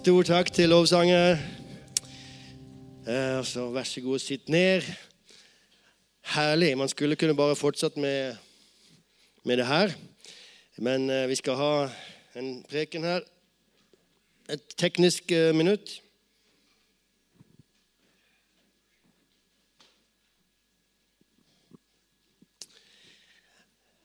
Stor takk til lovsanger. Eh, så vær så god, sitt ned. Herlig. Man skulle kunne bare fortsatt med, med det her. Men eh, vi skal ha en preken her. Et teknisk eh, minutt.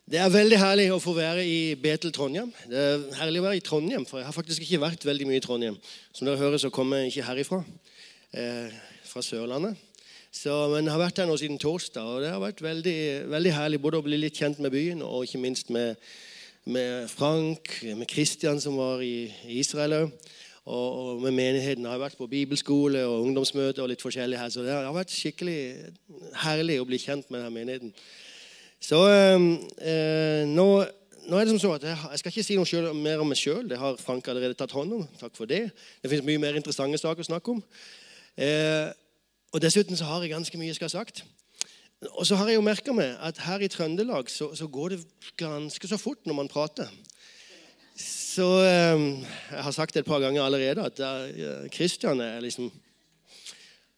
Det er veldig herlig å få være i Betel Trondheim. Det er herlig å være i Trondheim, for jeg har faktisk ikke vært veldig mye i Trondheim. Som dere hører, så kommer jeg ikke herifra. Eh, fra Sørlandet. Så, men jeg har vært her nå siden torsdag, og det har vært veldig, veldig herlig både å bli litt kjent med byen og ikke minst med, med Frank, med Kristian, som var i, i Israel òg. Og, og, med menigheten. Jeg har vært på bibelskole og ungdomsmøte og litt forskjellig her. Så det har vært skikkelig herlig å bli kjent med denne menigheten. Så eh, nå, nå, er det som så at jeg, jeg skal ikke si noe selv, mer om meg sjøl. Det har Frank allerede tatt hånd om. Takk for det. Det finnes mye mer interessante saker å snakke om. Eh, og Dessuten så har jeg ganske mye jeg skal ha sagt. Og så har jeg jo merka meg at her i Trøndelag så, så, går det ganske så fort når man prater. Så eh, Jeg har sagt det et par ganger allerede at Kristian er liksom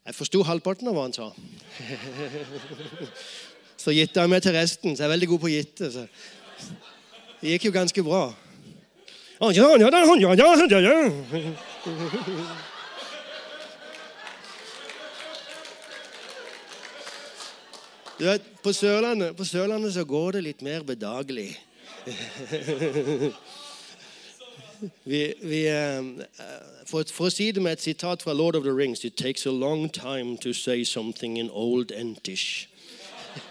Jeg forsto halvparten av hva han sa. Så gitta jeg meg til resten, så jeg er veldig god på å gitte. Så. Det gikk jo ganske bra. Du vet, på Sørlandet, på Sørlandet så går det litt mer bedagelig. vi, vi, for, for, å si det med et sitat fra Lord of the Rings It takes a long time to say something in old entish.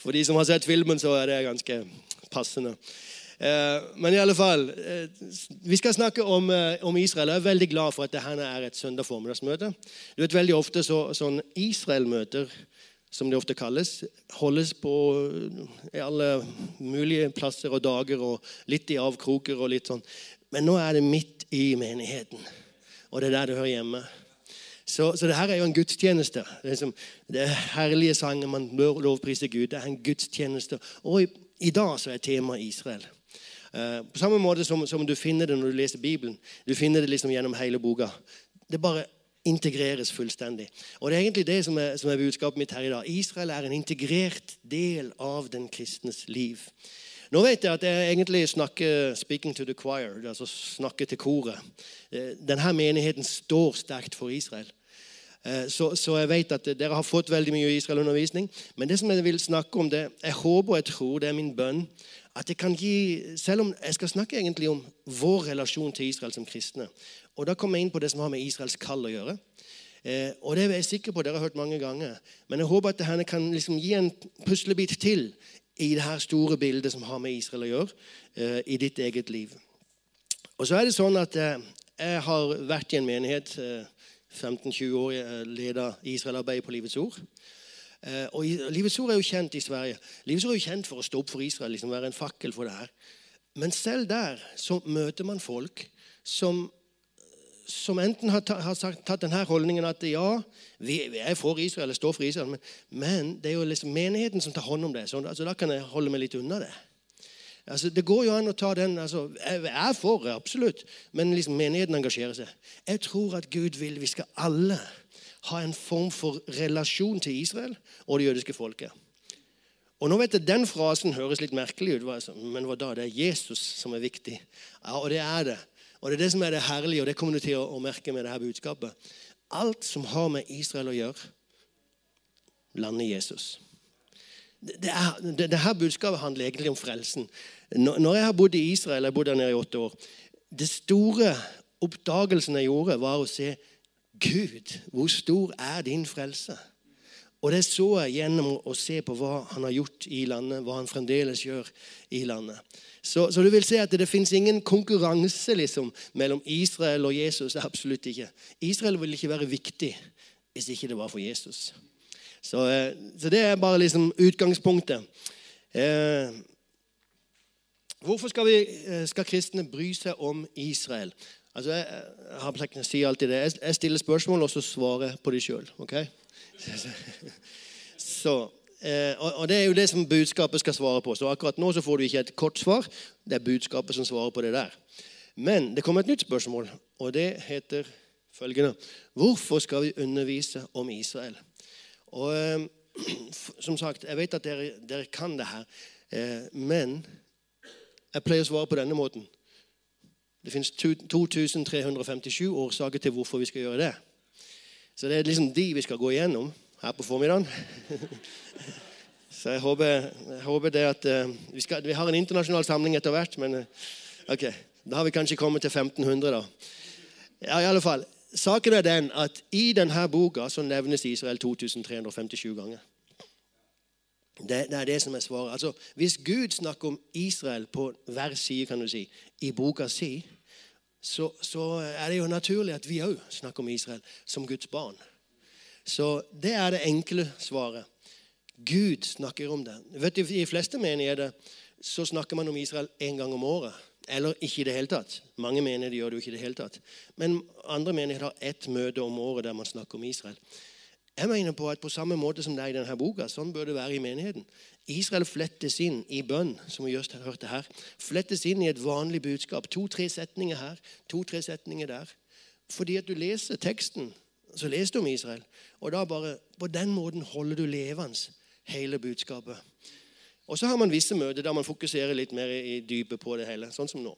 For de som har sett filmen, så er det ganske passende. Eh, men i alle fall, eh, vi skal snakke om, eh, om, Israel. Jeg er veldig glad for at dette er et søndag formiddagsmøte. Du vet, Veldig ofte så, sånn Israel-møter, som det ofte kalles, holdes på i alle mulige plasser og dager og litt i avkroker og litt sånn. Men nå er det midt i menigheten, og det er der det hører hjemme. Så, så det her er jo en gudstjeneste. Det er, som, det er herlige sanger. Man bør lovprise Gud. Det er en gudstjeneste. Og i, i dag så er temaet Israel. Uh, på samme måte som, som, du finner det når du leser Bibelen. Du finner det liksom gjennom hele boka. Det bare integreres fullstendig. Og Det er egentlig det som er, som er budskapet mitt her i dag. Israel er en integrert del av den kristnes liv. Nå vet jeg at jeg egentlig snakker 'speaking to the choir', altså snakker til koret. Eh, denne menigheten står sterkt for Israel. Eh, så, så, jeg vet at dere har fått veldig mye Israel-undervisning. Men det som jeg vil snakke om, det, jeg håper og jeg tror, det er min bønn, at jeg kan gi Selv om jeg skal snakke egentlig om vår relasjon til Israel som kristne. Og da kommer jeg inn på det som har med Israels kall å gjøre. Eh, og det er jeg sikker på dere har hørt mange ganger. Men jeg håper at dette kan liksom gi en puslebit til i det her store bildet som har med Israel å gjøre, eh, i ditt eget liv. Og så er det sånn at eh, Jeg har vært i en menighet eh, 15-20 år. Jeg leda Israel-arbeidet på Livets Ord. Eh, og Livets Ord er jo kjent i Sverige. Livets Ord er jo kjent for å stå opp for Israel, liksom være en fakkel for det her. Men selv der så møter man folk som, som enten har, sagt, tatt denne holdningen at ja, vi, vi, er for Israel, eller står for Israel, men, men, det er jo liksom menigheten som tar hånd om det. Så altså, da kan jeg holde meg litt unna det. Altså, det går jo an å ta den altså, Jeg er for absolutt, men liksom menigheten engasjerer seg. Jeg tror at Gud vil vi skal alle ha en form for relasjon til Israel og det jødiske folket. Og nå vet jeg, Den frasen høres litt merkelig ut, men hva da? Det er Jesus som er viktig. Ja, Og det er det. Og det er det som er det herlige, og det kommer du til å, merke med dette budskapet. Alt som har med Israel å gjøre, lander Jesus. Det, er, det, det budskapet handler egentlig om frelsen. Når jeg har bodd i Israel, jeg har bodd der nede i åtte år Det store oppdagelsen jeg gjorde, var å se Gud, hvor stor er din frelse? Og det så jeg gjennom å se på hva han har gjort i landet, hva han fremdeles gjør i landet. Så, så du vil se at det, det fins ingen konkurranse liksom, mellom Israel og Jesus. Absolutt ikke. Israel vil ikke være viktig hvis ikke det var for Jesus. Så, eh, så det er bare liksom utgangspunktet. Eh, Hvorfor skal, vi, eh, skal, kristne bry seg om Israel? Altså, jeg, jeg har å si alltid det. Jeg, stiller spørsmål, og så svarer jeg på dem sjøl. Okay? Så, eh, og, Det er jo det som budskapet skal svare på. Så akkurat nå så får du ikke et kort svar. Det er budskapet som svarer på det der. Men det kommer et nytt spørsmål, og det heter følgende Hvorfor skal vi undervise om Israel? Og eh, som sagt, Jeg vet at dere, dere kan det her, eh, men jeg pleier å svare på denne måten. Det fins 2357 årsaker til hvorfor vi skal gjøre det. Så det er liksom de vi skal gå igjennom her på formiddagen. Så jeg håper, jeg håper det at uh, vi, skal, vi, har en internasjonal samling etter hvert, men uh, ok, da har vi kanskje kommet til 1500, da. Ja, i alle fall. Saken er den at i denne boka så nevnes Israel 2357 ganger. Det, det, er det som er svaret. Altså, Hvis Gud snakker om Israel på hver side kan du si, i boka si, så, så er det jo naturlig at vi òg snakker om Israel som Guds barn. Så det er det enkle svaret. Gud snakker om det. Vet du, I fleste menigheter så snakker man om Israel én gang om året. Eller ikke i det hele tatt. Mange mener de gjør det jo ikke i det hele tatt. Men andre menigheter har ett møte om året der man snakker om Israel. Jeg mener på at på samme måte som det er i denne boka, sånn bør det være i menigheten. Israel flettes inn i bønn, som vi just hørte her. Flettes inn i et vanlig budskap. To-tre setninger her, to-tre setninger der. Fordi at du leser teksten, så leser du om Israel. Og da bare, på den måten holder du levende hele budskapet. Og så har man visse møter der man fokuserer litt mer i dypet på det hele, sånn som nå.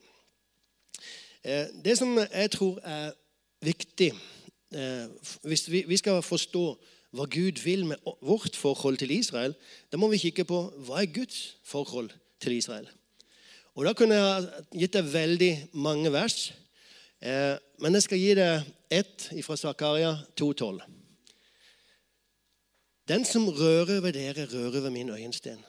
Eh, det som jeg tror er viktig eh, Hvis vi skal forstå hva Gud vil med vårt forhold til Israel, da må vi kikke på hva er Guds forhold til Israel. Og Da kunne jeg gitt deg veldig mange vers, eh, men jeg skal gi deg ett fra Zakaria 2,12. Den som rører ved dere, rører ved min øyensten.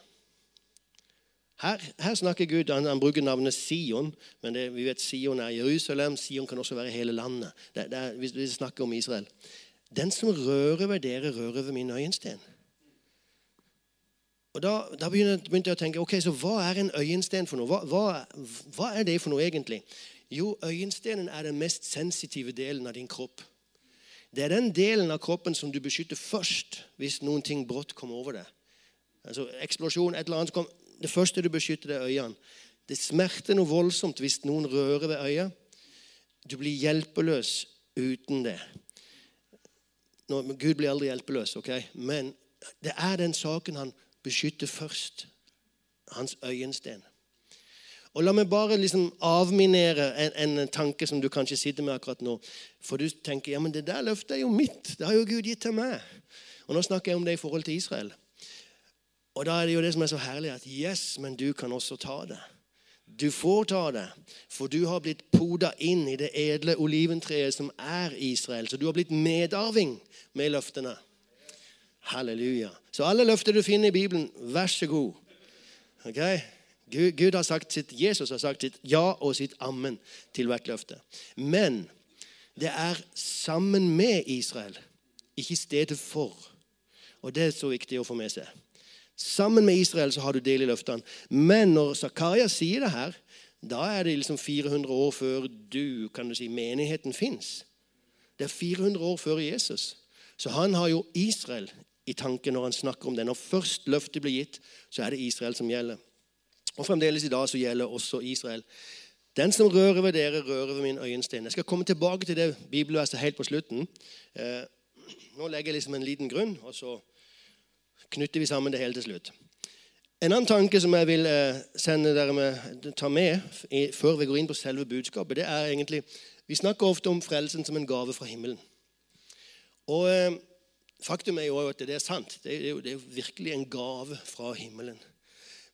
Her, her, snakker Gud, han, han, bruker navnet Sion, men det, vi vet Sion er Jerusalem. Sion kan også være hele landet. Det, det er, vi snakker om Israel. Den som rører ved dere, rører ved min øyensten. Og Da, da begynte jeg å tenke ok, så hva er en øyensten for noe? Hva, hva, hva er det for noe egentlig? Jo, øyenstenen er den mest sensitive delen av din kropp. Det er den delen av kroppen som du beskytter først hvis noen ting brått kommer over deg. Altså eksplosjon, et eller annet kom, Det første du beskytter, er øynene. Det smerter noe voldsomt hvis noen rører ved øyet. Du blir hjelpeløs uten det. Nå, Gud blir aldri hjelpeløs, ok? men det er den saken han beskytter først. Hans øyensten. Og La meg bare liksom avminere en, en, tanke som du kanskje sitter med akkurat nå. For du tenker ja, men det der løftet er jo mitt. Det har jo Gud gitt til meg. Og Nå snakker jeg om det i forhold til Israel. Og Da er det jo det som er så herlig, at yes, men du kan også ta det. Du får ta det, for du har blitt poda inn i det edle oliventreet som er Israel. Så du har blitt medarving med løftene. Halleluja. Så alle løfter du finner i Bibelen, vær så god. Okay? Gud har sagt sitt, Jesus har sagt sitt ja og sitt ammen til hvert løfte. Men det er sammen med Israel, ikke i stedet for. Og Det er så viktig å få med seg. Sammen med Israel så har du del i løftene. Men når Zakaria sier det her, da er det liksom 400 år før du, kan du si, menigheten fins. Det er 400 år før Jesus. Så han har jo Israel i tanken når han snakker om det. Når først løftet blir gitt, så er det Israel som gjelder. Og fremdeles i dag så gjelder også Israel. Den som rører ved dere, rører ved min øyensten. Jeg skal komme tilbake til det bibelverset helt på slutten. Eh, nå legger jeg liksom en liten grunn, og så knytter vi sammen det hele til slutt. En annen tanke som jeg vil eh, sende dere med, ta med før vi går inn på selve budskapet, det er egentlig Vi snakker ofte om frelsen som en gave fra himmelen. Og eh, Faktum er jo at det er sant. Det er jo, det er virkelig en gave fra himmelen.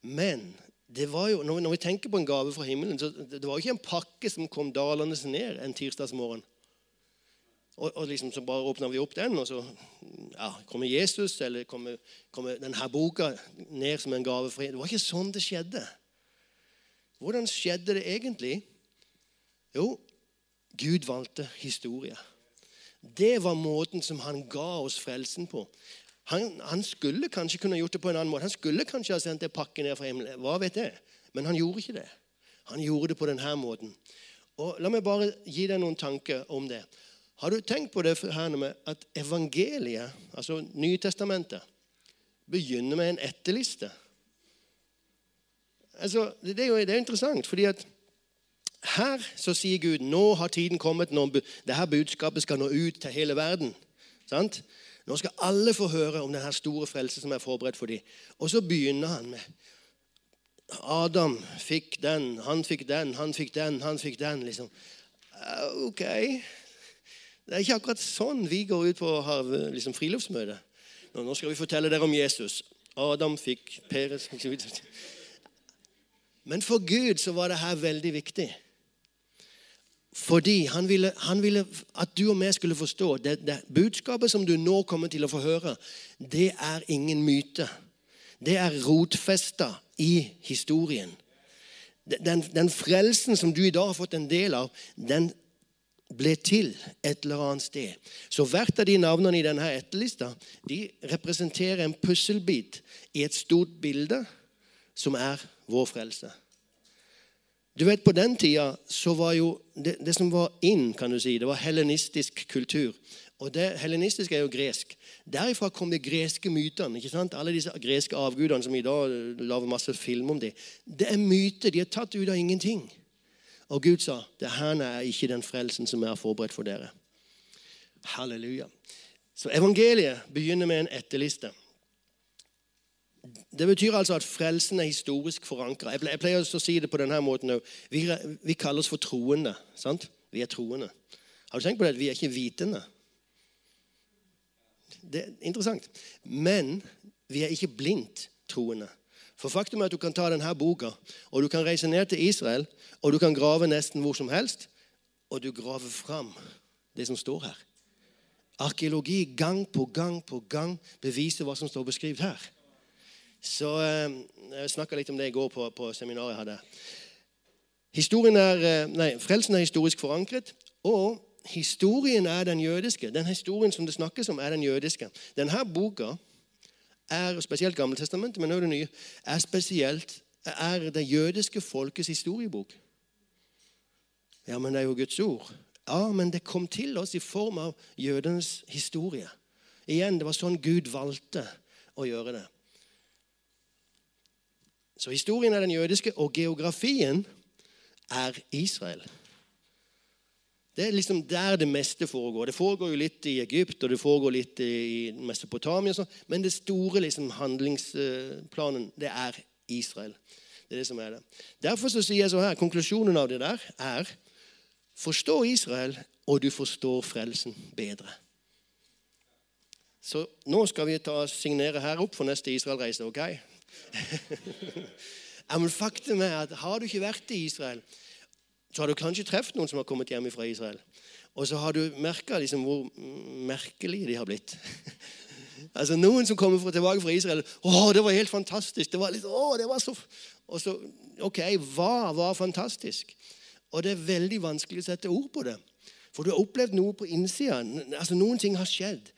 Men det var jo, når vi tenker på en gave fra himmelen, så det var jo ikke en pakke som kom dalende ned en tirsdagsmorgen. Og, og liksom så bare åpner vi opp den, og så ja, kommer Jesus eller kommer, kommer denne boka ned som en gave fra en. Det var ikke sånn det skjedde. Hvordan skjedde det egentlig? Jo, Gud valgte historie. Det var måten som han ga oss frelsen på. Han, han, skulle kanskje kunne gjort det på en annen måte. Han skulle kanskje ha sendt en pakke ned fra himmelen. Hva vet jeg? Men han gjorde ikke det. Han gjorde det på denne måten. Og La meg bare gi deg noen tanker om det. Har du tenkt på det her med at evangeliet, altså Nytestamentet, begynner med en etterliste? Altså, det er jo det er interessant, fordi at her så sier Gud nå har tiden kommet når dette budskapet skal nå ut til hele verden. Sant? Nå skal alle få høre om denne store frelse som er forberedt for dem. Og så begynner han med Adam fikk den, han fikk den, han fikk den, han fikk den. liksom. Ok. Det er ikke akkurat sånn vi går ut på å ha liksom, friluftsmøte. Nå skal vi fortelle dere om Jesus. Adam fikk Peres Men for Gud så var det her veldig viktig. Fordi han ville, han ville, at du og vi skulle forstå det, det budskapet som du nå kommer til å få høre, det er ingen myte. Det er rotfesta i historien. Den, den, frelsen som du i dag har fått en del av, den ble til et eller annet sted. Så hvert av de navnene i denne etterlista de representerer en pusselbit i et stort bilde som er vår frelse. Du vet, På den tida så var jo det, det, som var inn, kan du si, det var helenistisk kultur. Og det Helenistisk er jo gresk. Derifra kom de greske mytene. ikke sant? Alle disse greske avgudene som i dag lager masse film om det. Det er myter. De er tatt ut av ingenting. Og Gud sa det her er ikke den frelsen som er forberedt for dere. Halleluja. Så evangeliet begynner med en etterliste. Det betyr altså at frelsen er historisk forankra. Jeg pleier å si det på denne måten vi, vi, kaller oss for troende. sant? Vi er troende. Har du tenkt på det? Vi er ikke vitende. Det er interessant. Men vi er ikke blindt troende. For faktum er at du kan ta denne boka, og du kan reise ned til Israel, og du kan grave nesten hvor som helst, og du graver fram det som står her. Arkeologi gang på gang på gang beviser hva som står beskrevet her. Så eh, Jeg snakka litt om det i går på, på seminaret jeg hadde. Er, eh, nei, Frelsen er historisk forankret, og historien er den jødiske. Den historien som det snakkes om, er den jødiske. Denne boka er spesielt Gammeltestamentet, men også det nye, er spesielt er det jødiske folkets historiebok. Ja, men det er jo Guds ord. Ja, men det kom til oss i form av jødenes historie. Igjen, Det var sånn Gud valgte å gjøre det. Så historien er den jødiske, og geografien er Israel. Det er liksom der det meste foregår. Det foregår jo litt i Egypt og det foregår litt i Mesopotamia, sånn, men det store liksom, handlingsplanen, det er Israel. Det er det som er det. Derfor så sier jeg så her, Konklusjonen av det der er forstå Israel, og du forstår frelsen bedre. Så nå skal vi ta signere her opp for neste Israel-reise. ok? men Faktum er at har du ikke vært i Israel, så har du kanskje truffet noen som har kommet hjem fra Israel. Og så har du merka liksom hvor merkelige de har blitt. altså Noen som kommer tilbake fra Israel 'Å, det var helt fantastisk.' det var litt, å, det var så... Og så Ok, hva var fantastisk? Og det er veldig vanskelig å sette ord på det. For du har opplevd noe på innsida. Altså, noen ting har skjedd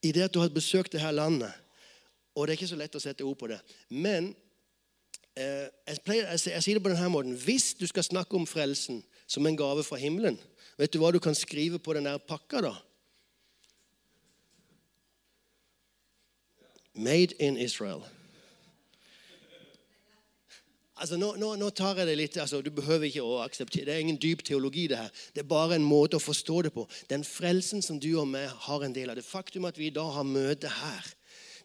i det at du har besøkt det her landet. Og det er ikke så lett å sette ord på det. Men jeg, pleier, jeg, jeg, sier det på denne måten. Hvis du skal snakke om frelsen som en gave fra himmelen, vet du hva du kan skrive på den der pakka, da? Made in Israel. Altså, nå, nå, nå, tar jeg det litt, altså, Du behøver ikke å akseptere Det er ingen dyp teologi. Det her. Det er bare en måte å forstå det på. Den frelsen som du og meg har en del av. Det faktum at vi i dag har møte her,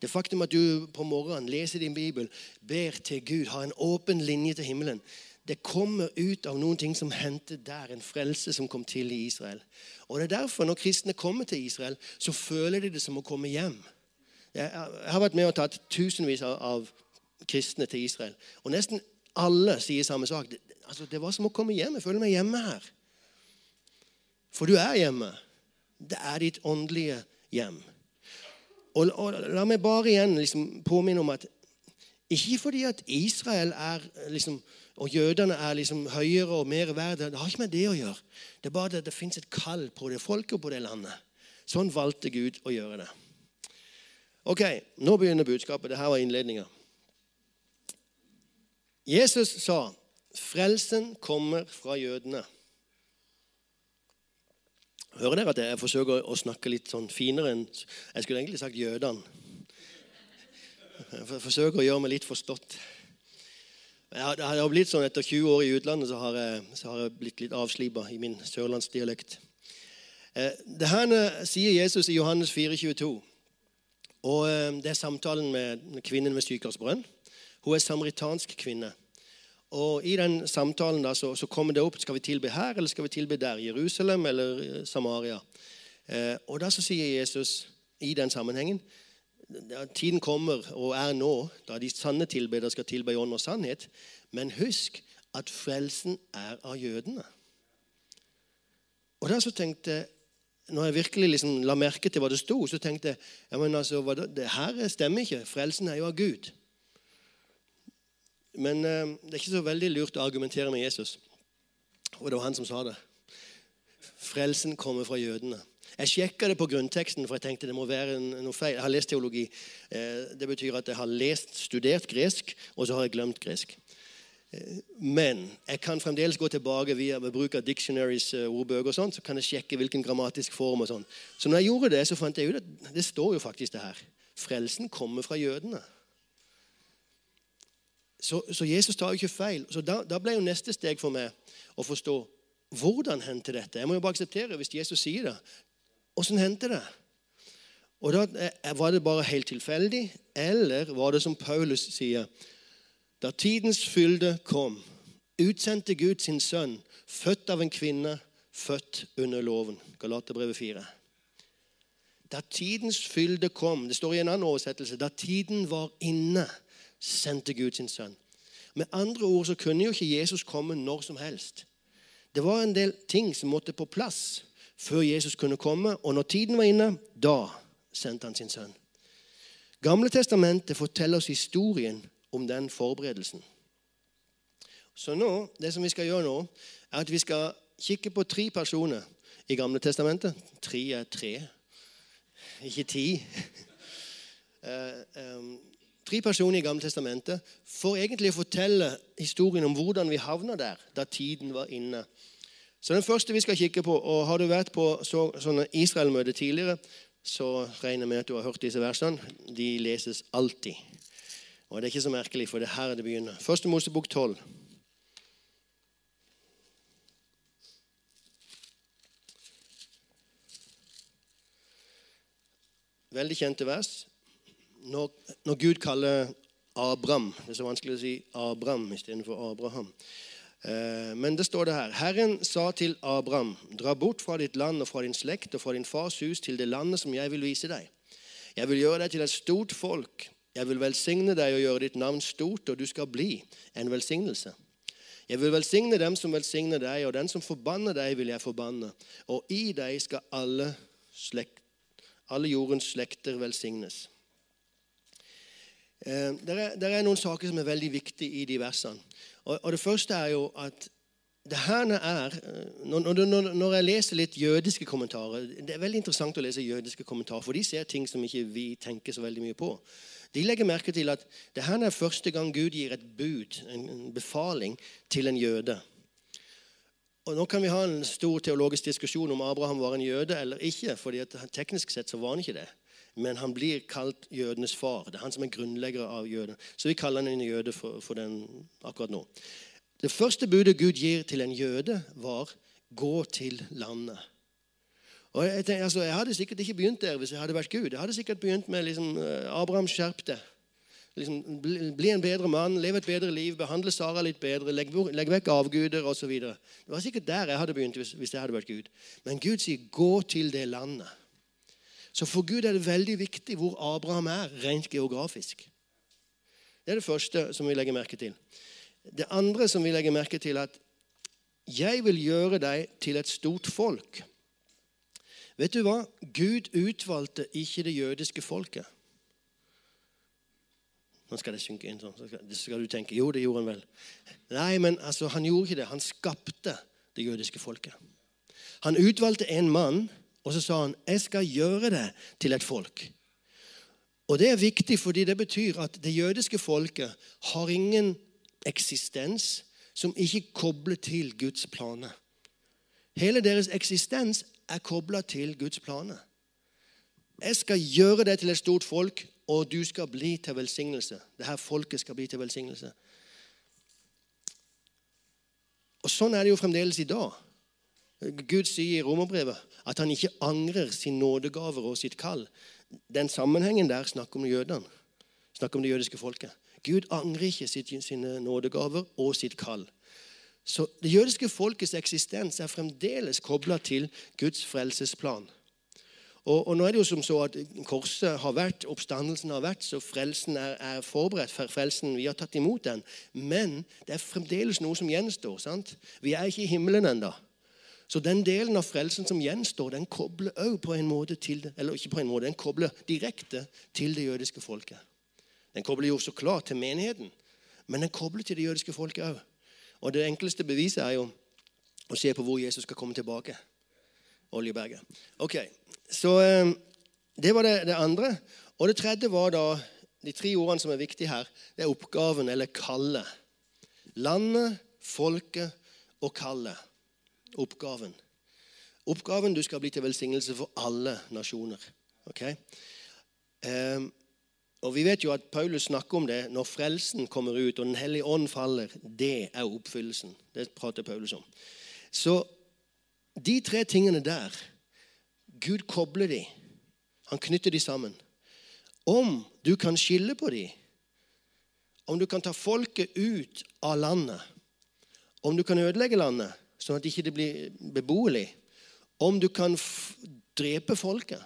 det faktum at du på morgenen leser din bibel, ber til Gud, har en åpen linje til himmelen, det kommer ut av noen ting som hendte der, en frelse som kom til i Israel. Og det er derfor Når kristne kommer til Israel, så føler de det som å komme hjem. Jeg har vært med og tatt tusenvis av kristne til Israel. Og nesten alle sier samme sak. Det, altså, det var som å komme hjem. Jeg føler meg hjemme her. For du er hjemme. Det er ditt åndelige hjem. Og, og, La meg bare igjen liksom påminne om at ikke fordi at Israel er liksom, og jødene er liksom høyere og mer verdt. Det har ikke med det å gjøre. Det er bare at det fins et kall på det folket og på det landet. Sånn valgte Gud å gjøre det. Ok, Nå begynner budskapet. Dette var innledninga. Jesus sa, 'Frelsen kommer fra jødene'. Hører dere at jeg forsøker å snakke litt sånn finere enn Jeg skulle egentlig sagt jødene. Jeg forsøker å gjøre meg litt forstått. Det har blitt sånn Etter 20 år i utlandet så har jeg, så har jeg blitt litt avslipa i min sørlandsdialekt. Eh, det her sier Jesus i Johannes 4,22. Og eh, Det er samtalen med kvinnen ved sykersbrønn. Hun er samaritansk kvinne. Og I den samtalen da, så, så, kommer det opp skal vi tilbe her eller skal vi tilbe der. Jerusalem eller eh, Samaria. Eh, og da så sier Jesus i den sammenhengen Tiden kommer og er nå da de sanne tilbedere skal tilbe i ånd og sannhet. Men husk at frelsen er av jødene. Og da så tenkte når jeg virkelig liksom la merke til hva det sto, så tenkte jeg ja, men altså, det, det her stemmer ikke. Frelsen er jo av Gud. Men eh, det er ikke så veldig lurt å argumentere med Jesus. Og det var han som sa det. Frelsen kommer fra jødene. Jeg sjekka det på grunnteksten, for jeg tenkte det må være noe feil. Jeg har lest teologi. Eh, det betyr at jeg har lest, studert gresk, og så har jeg glemt gresk. Eh, men jeg kan fremdeles gå tilbake via ved bruk av dictionaries, ordbøker og sånt, så kan jeg sjekke hvilken grammatisk form. og sånn. Så når jeg gjorde det, så fant jeg ut at det står jo faktisk det her. Frelsen kommer fra jødene. Så, så Jesus tar jo ikke feil. Så da, da, ble jo neste steg for meg å forstå hvordan hendte dette. Jeg må jo bare akseptere hvis Jesus sier det. Åssen hendte det? Og da eh, Var det bare helt tilfeldig, eller var det som Paulus sier Da tidens fylde kom, utsendte Gud sin sønn, født av en kvinne, født under loven. Galaterbrevet 4. Da tidens fylde kom Det står i en annen oversettelse. Da tiden var inne, sendte Gud sin sønn. Med andre ord så kunne jo ikke Jesus komme når som helst. Det var en del ting som måtte på plass før Jesus kunne komme. Og når tiden var inne, da sendte han sin sønn. Gamle testamentet forteller oss historien om den forberedelsen. Så nå, det som vi skal gjøre nå, er at vi skal kikke på tre personer i Gamle testamentet. Tre er tre, ikke ti. Tre personer i Gamle testamentet for egentlig å fortelle historien om hvordan vi havna der da tiden var inne så Den første vi skal kikke på og Har du vært på så, sånne Israel-møter tidligere, så regner jeg med at du har hørt disse versene. De leses alltid. Og Det er ikke så merkelig, for det er her det begynner. Første Mosebok 12. Veldig kjente vers. Når, når Gud kaller Abram Det er så vanskelig å si Abram istedenfor Abraham. Eh, men det står det her. Herren sa til Abraham, dra bort fra ditt land og fra din slekt og fra din fars hus til det landet som jeg vil vise deg. Jeg vil gjøre deg til et stort folk. Jeg vil velsigne deg og gjøre ditt navn stort, og du skal bli en velsignelse. Jeg vil velsigne dem som velsigner deg, og den som forbanner deg, vil jeg forbanne. Og i deg skal alle, slekt, alle jordens slekter velsignes. Eh, det er, er, noen saker som er veldig viktige i de versene. Og, og Det første er jo at det her er, når, når, når, jeg leser litt jødiske kommentarer Det er veldig interessant å lese jødiske kommentarer, for de ser ting som ikke vi tenker så veldig mye på. De legger merke til at det her er første gang Gud gir et bud, en befaling, til en jøde. Og Nå kan vi ha en stor teologisk diskusjon om Abraham var en jøde eller ikke. fordi Teknisk sett så var han ikke det men han blir kalt jødenes far. Det er han som er grunnlegger av jødene. Så vi kaller han en jøde for, for, den akkurat nå. Det første budet Gud gir til en jøde, var 'gå til landet'. Og jeg, tenker, altså, jeg, hadde sikkert ikke begynt der hvis jeg hadde vært Gud. Jeg hadde sikkert begynt med liksom, eh, Abraham, skjerp deg. Liksom, bli, en bedre mann, leve et bedre liv, behandle Sara litt bedre, legg, legg vekk avguder osv. Det var sikkert der jeg hadde begynt hvis, hvis jeg hadde vært Gud. Men Gud sier 'gå til det landet'. Så for Gud er det veldig viktig hvor Abraham er rent geografisk. Det er det første som vi legger merke til. Det andre som vi legger merke til, er at jeg vil gjøre deg til et stort folk. Vet du hva? Gud utvalgte ikke det jødiske folket. Nå skal det synke inn sånn. Så skal, skal, du tenke jo, det gjorde han vel. Nei, men altså, han gjorde ikke det. Han skapte det jødiske folket. Han utvalgte en mann og så sa han, 'Jeg skal gjøre det til et folk'. Og Det er viktig fordi det betyr at det jødiske folket har ingen eksistens som ikke kobler til Guds planer. Hele deres eksistens er kobla til Guds planer. Jeg skal gjøre det til et stort folk, og du skal bli til velsignelse. Dette folket skal bli til velsignelse. Og Sånn er det jo fremdeles i dag. Gud sier i romerbrevet at han ikke angrer sin nådegaver og sitt kall. Den sammenhengen der snakker om jødene. Snakker om det jødiske folket. Gud angrer ikke sine nådegaver og sitt kall. Så det jødiske folkets eksistens er fremdeles kobla til Guds frelsesplan. Og, og, nå er det jo som så at Korset har vært, oppstandelsen har vært, så frelsen er, er forberedt. for frelsen, Vi har tatt imot den. Men det er fremdeles noe som gjenstår. sant? Vi er ikke i himmelen ennå. Så den delen av frelsen som gjenstår, den kobler også på en måte til det, eller ikke på en måte, den kobler direkte til det jødiske folket. Den kobler jo så klart til menigheten, men den kobler til det jødiske folket òg. Og det enkleste beviset er jo å se på hvor Jesus skal komme tilbake. Oljeberget. Ok, Så eh, det var det, det andre. Og det tredje var da de tre ordene som er viktige her. Det er oppgaven, eller kallet. Landet, folket og kallet. Oppgaven. Oppgaven du skal bli til velsignelse for alle nasjoner. Okay? Um, og Vi vet jo at Paulus snakker om det når frelsen kommer ut og Den hellige ånd faller. Det er oppfyllelsen. Det prater Paulus om. Så de tre tingene der Gud kobler de. Han knytter de sammen. Om du kan skille på de, om du kan ta folket ut av landet, om du kan ødelegge landet sånn at det ikke blir beboelig, om du kan drepe folket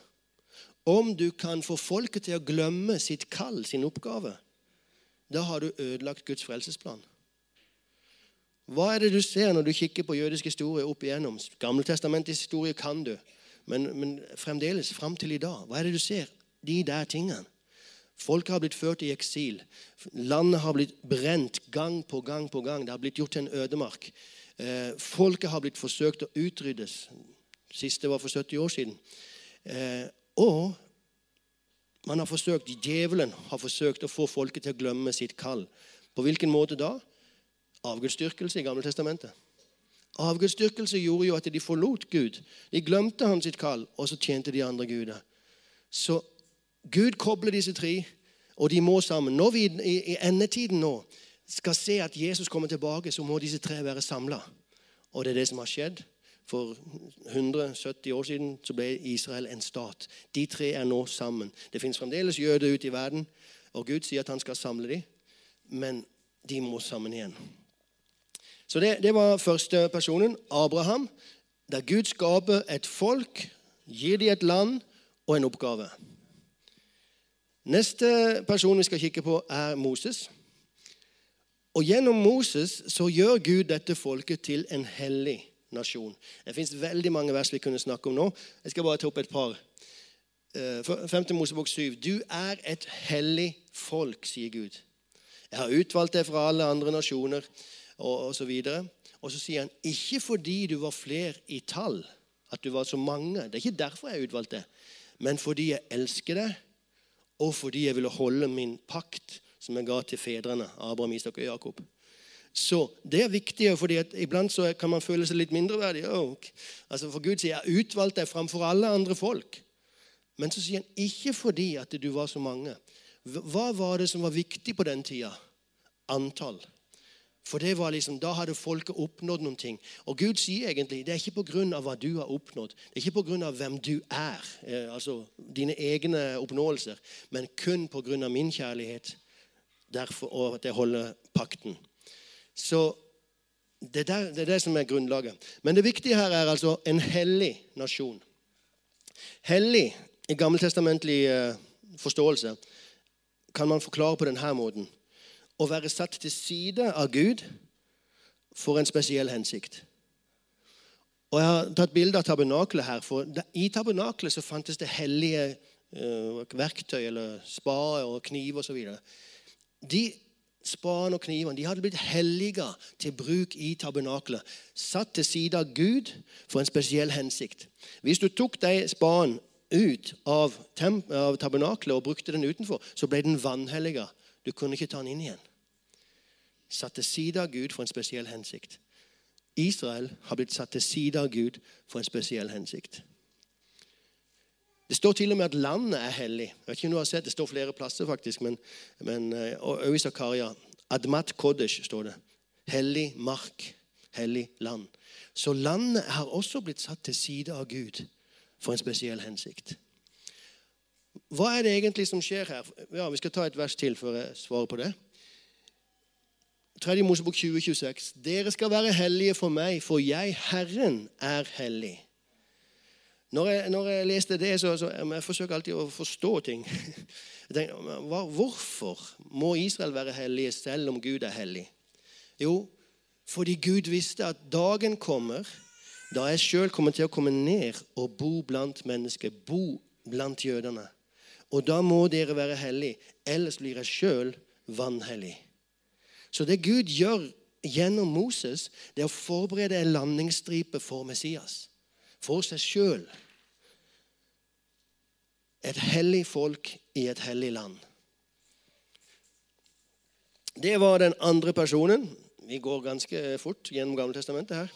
om du kan få folket til å glemme sitt kall, sin oppgave, da har du ødelagt Guds frelsesplan. Hva er det du ser når du kikker på jødisk historie opp igjennom? Gammeltestamentets historie kan du, men, men, fremdeles fram til i dag. Hva er det du ser? De der tingene. Folk har blitt ført i eksil. Landet har blitt brent gang på gang på gang. Det har blitt gjort til en ødemark. Eh, folket har blitt forsøkt å utryddes. Siste var for 70 år siden. Eh, og man har forsøkt, djevelen har forsøkt å få folket til å glemme sitt kall. På hvilken måte da? Avgudsdyrkelse i Gamle Testamentet. Avgudsdyrkelse gjorde jo at de forlot Gud. De glemte han sitt kall, og så tjente de andre guder. Så Gud kobler disse tre, og de må sammen. Når vi i endetiden nå skal se at Jesus kommer tilbake, så må disse tre være samla. Og det er det som har skjedd. For 170 år siden så ble Israel en stat. De tre er nå sammen. Det fins fremdeles jøder ute i verden, og Gud sier at han skal samle dem, men de må sammen igjen. Så det, det var første personen, Abraham, der Gud skaper et folk, gir dem et land og en oppgave. Neste person vi skal kikke på, er Moses. Og Gjennom Moses så gjør Gud dette folket til en hellig nasjon. Det fins veldig mange vers vi kunne snakke om nå. Jeg skal bare ta opp et par. 5. Eh, Mosebok 7. Du er et hellig folk, sier Gud. Jeg har utvalgt deg fra alle andre nasjoner, og osv. Og, og så sier han, ikke fordi du var fler i tall, at du var så mange. Det er ikke derfor jeg har utvalgt deg, men fordi jeg elsker deg, og fordi jeg ville holde min pakt som jeg ga til fedrene, Abraham, Isak og Jakob. Så det er viktig, fordi iblant så kan man føle seg litt mindreverdig. Oh, altså For Gud sier 'jeg utvalgte deg framfor alle andre folk'. Men så sier han ikke fordi at du var så mange. Hva var det som var viktig på den tida? Antall. For det var liksom, Da hadde folket oppnådd noen ting. Og Gud sier egentlig det er ikke pga. hva du har oppnådd, det er ikke pga. hvem du er, eh, altså dine egne oppnåelser, men kun pga. min kjærlighet derfor, og at jeg holder pakten. Så det er, det er det som er grunnlaget. Men det viktige her er altså en hellig nasjon. Hellig i gammeltestamentlig eh, forståelse kan man forklare på denne måten. Å være satt til side av Gud for en spesiell hensikt. Og Jeg har tatt bilde av tabernaklet her. for I tabernaklet så fantes det hellige uh, verktøy, eller spade og kniv osv. De spadene og knivene de hadde blitt hellige til bruk i tabernaklet. Satt til side av Gud for en spesiell hensikt. Hvis du tok de spadene ut av, av tabernaklet og brukte den utenfor, så ble den vanhelliga. Du kunne ikke ta den inn igjen. Satt til side av Gud for en spesiell hensikt. Israel har blitt satt til side av Gud for en spesiell hensikt. Det står til og med at landet er hellig. Jeg vet ikke om du har sett, Det står flere plasser, faktisk. men, men Og og i Zakaria. Admat Kodesh står det. Hellig mark. hellig land. Så landet har også blitt satt til side av Gud for en spesiell hensikt. Hva er det egentlig som skjer her? Ja, Vi skal ta et vers til før jeg svarer på det. 3. Mosebok 2026. Dere skal være hellige for meg, for jeg, Herren, er hellig. Når jeg, når jeg leste det, så, så jeg forsøker alltid å forstå ting. Tenker, hvorfor må Israel være hellig selv om Gud er hellig? Jo, fordi Gud visste at dagen kommer da jeg sjøl kommer til å komme ned og bo blant mennesker, bo blant jødene. Og da må dere være hellige, ellers blir jeg sjøl vanhellig. Så det Gud gjør gjennom Moses, det er å forberede en landingsstripe for Messias. For seg sjøl. Et hellig folk i et hellig land. Det var den andre personen. Vi går ganske fort gjennom Gammeltestamentet her.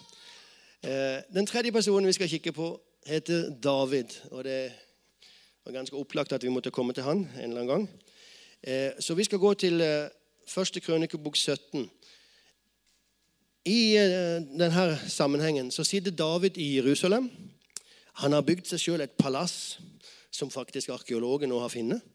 Eh, den tredje personen vi skal kikke på, heter David. og Det var ganske opplagt at vi måtte komme til han en eller annen gang. Eh, så vi skal gå til eh, første krønikebok 17. I denne sammenhengen så sitter David i Jerusalem. Han har bygd seg sjøl et palass som faktisk arkeologer nå har funnet.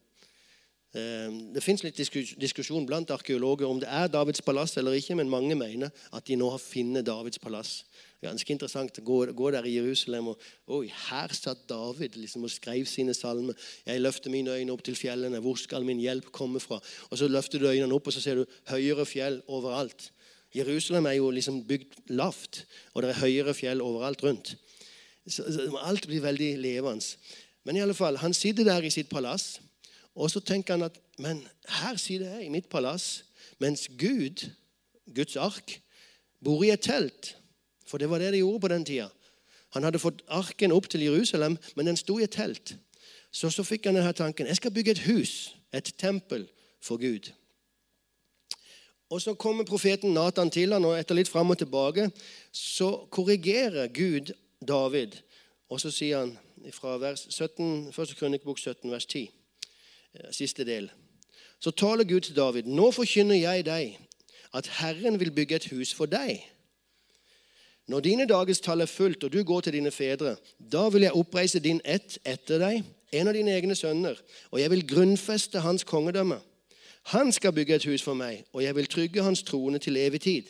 Det fins litt diskusjon blant arkeologer om det er Davids palass eller ikke, men mange mener at de nå har funnet Davids palass ganske interessant å gå, der i Jerusalem. og Oi, her satt David liksom, og skrev sine salmer. Jeg løfter mine øyne opp til fjellene. Hvor skal min hjelp komme fra? Og Så løfter du øynene opp, og så ser du høyere fjell overalt. Jerusalem er jo liksom bygd lavt, og det er høyere fjell overalt rundt. Så, alt blir veldig levende. Men i alle fall, han sitter der i sitt palass, og så tenker han at men her sitter jeg i mitt palass, mens Gud, Guds ark, bor i et telt. For det var det de gjorde på den tida. Han hadde fått arken opp til Jerusalem, men den sto i et telt. Så, så fikk han denne tanken jeg skal bygge et hus, et tempel, for Gud. Og Så kommer profeten Nathan til han, og etter litt fram og tilbake så korrigerer Gud David. Og så sier han fra vers 17, 1. krønikebok 17, vers 10, eh, siste del. Så taler Gud til David. Nå forkynner jeg deg at Herren vil bygge et hus for deg. Når dine dagers tall er fullt, og du går til dine fedre, da vil jeg oppreise din ett etter deg, en av dine egne sønner, og jeg vil grunnfeste hans kongedømme. Han skal bygge et hus for meg, og jeg vil trygge hans trone til evig tid.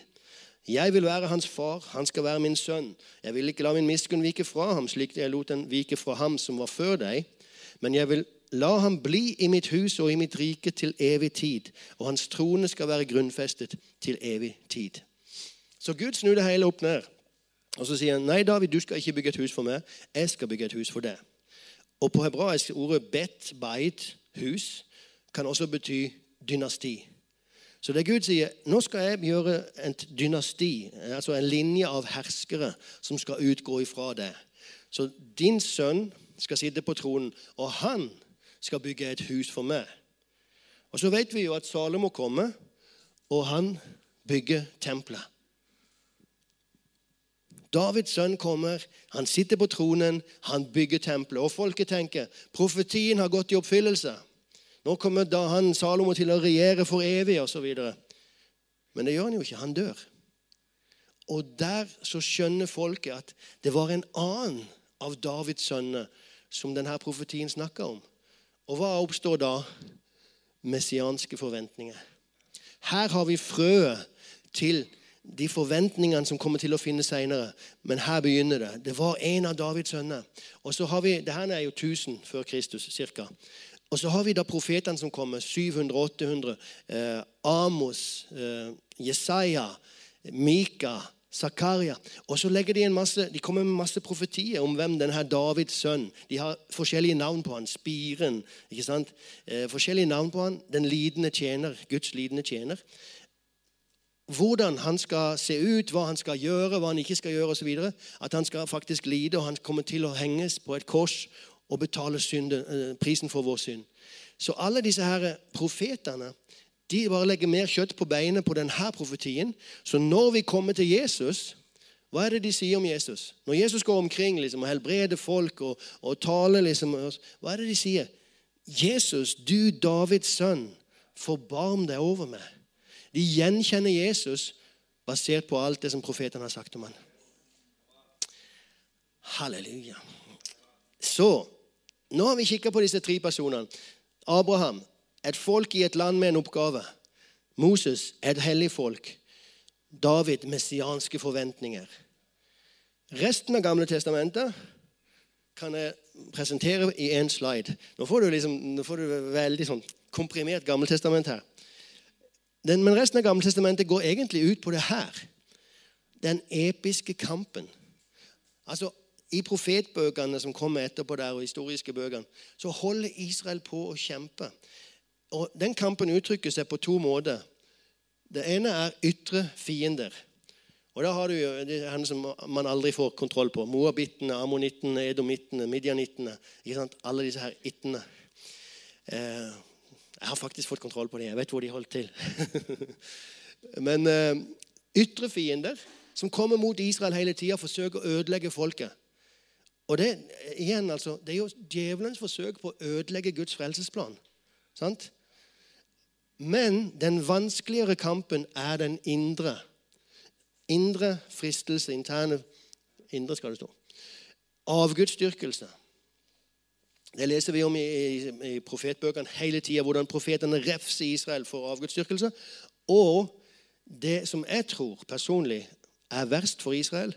Jeg vil være hans far, han skal være min sønn. Jeg vil ikke la min miskunn vike fra ham, slik jeg lot den vike fra ham som var før deg. Men jeg vil la ham bli i mitt hus og i mitt rike til evig tid, og hans trone skal være grunnfestet til evig tid. Så Gud snur det hele opp ned. Og Så sier han nei, David, du skal ikke bygge et hus for meg. Jeg skal bygge et hus for deg. Og På hebraisk ordet bet, bait, hus, kan også bety dynasti. Så det Gud sier, nå skal jeg gjøre et dynasti, altså en linje av herskere som skal utgå ifra det. Så din sønn skal sitte på tronen, og han skal bygge et hus for meg. Og Så vet vi jo at Salomo kommer, og han bygger tempelet. Davids sønn kommer, han sitter på tronen, han bygger tempelet. Og folket tenker profetien har gått i oppfyllelse. Nå kommer da han Salomo til å regjere for evig osv. Men det gjør han jo ikke. Han dør. Og der så skjønner folket at det var en annen av Davids sønner som denne profetien snakka om. Og hva oppstår da? Messianske forventninger. Her har vi frøet til de forventningene som kommer til å finne senere. Men her begynner det. Det var en av Davids sønner. Og så har vi, det her er jo 1000 før Kristus cirka. Og så har vi da profetene som kommer. 700-800. Eh, Amos, eh, Jesaja, Mika, Zakaria. Og så legger de en masse, de kommer med masse profetier om hvem denne Davids sønn De har forskjellige navn på han. Spiren. ikke sant? Eh, forskjellige navn på han. Den lidende tjener. Guds lidende tjener hvordan han skal se ut, hva han skal gjøre, hva han ikke skal gjøre osv. At han skal faktisk lide, og han kommer til å henges på et kors og betale synde, eh, prisen for vår synd. Så alle disse her profetene de bare legger mer kjøtt på beinet på denne profetien. Så når vi kommer til Jesus, hva er det de sier om Jesus? Når Jesus går omkring liksom, og helbreder folk og, og taler, liksom, hva er det de sier? Jesus, du Davids sønn, forbarm deg over meg. De gjenkjenner Jesus basert på alt det som profetene har sagt om ham. Halleluja. Så nå har vi kikka på disse tre personene. Abraham, et folk i et land med en oppgave. Moses, et hellig folk. David, messianske forventninger. Resten av Gamle testamentet kan jeg presentere i én slide. Nå får du, liksom, nå får du veldig sånn komprimert Gammeltestament her. Den, men resten av Gammeltestamentet går egentlig ut på det her. Den episke kampen. Altså, I profetbøkene som kommer etterpå der, og historiske bøkene, så holder Israel på å kjempe. Og Den kampen uttrykker seg på to måter. Det ene er ytre fiender. Og Da har du jo henne som man aldri får kontroll på. Moabittene, ammonittene, edomittene, midjanittene. Alle disse her ittene. Eh, jeg har faktisk fått kontroll på dem. Jeg vet hvor de holdt til. Men eh, ytre fiender som kommer mot Israel hele tida, forsøker å ødelegge folket. Og det, igjen, altså, det er jo djevelens forsøk på å ødelegge Guds frelsesplan. Sant? Men den vanskeligere kampen er den indre. Indre fristelse, interne Indre skal det stå. Avgudsdyrkelse. Det leser vi om i, i, i profetbøkene hele tida, hvordan profetene refser Israel for avgudsdyrkelse. Og det som jeg tror personlig er verst for Israel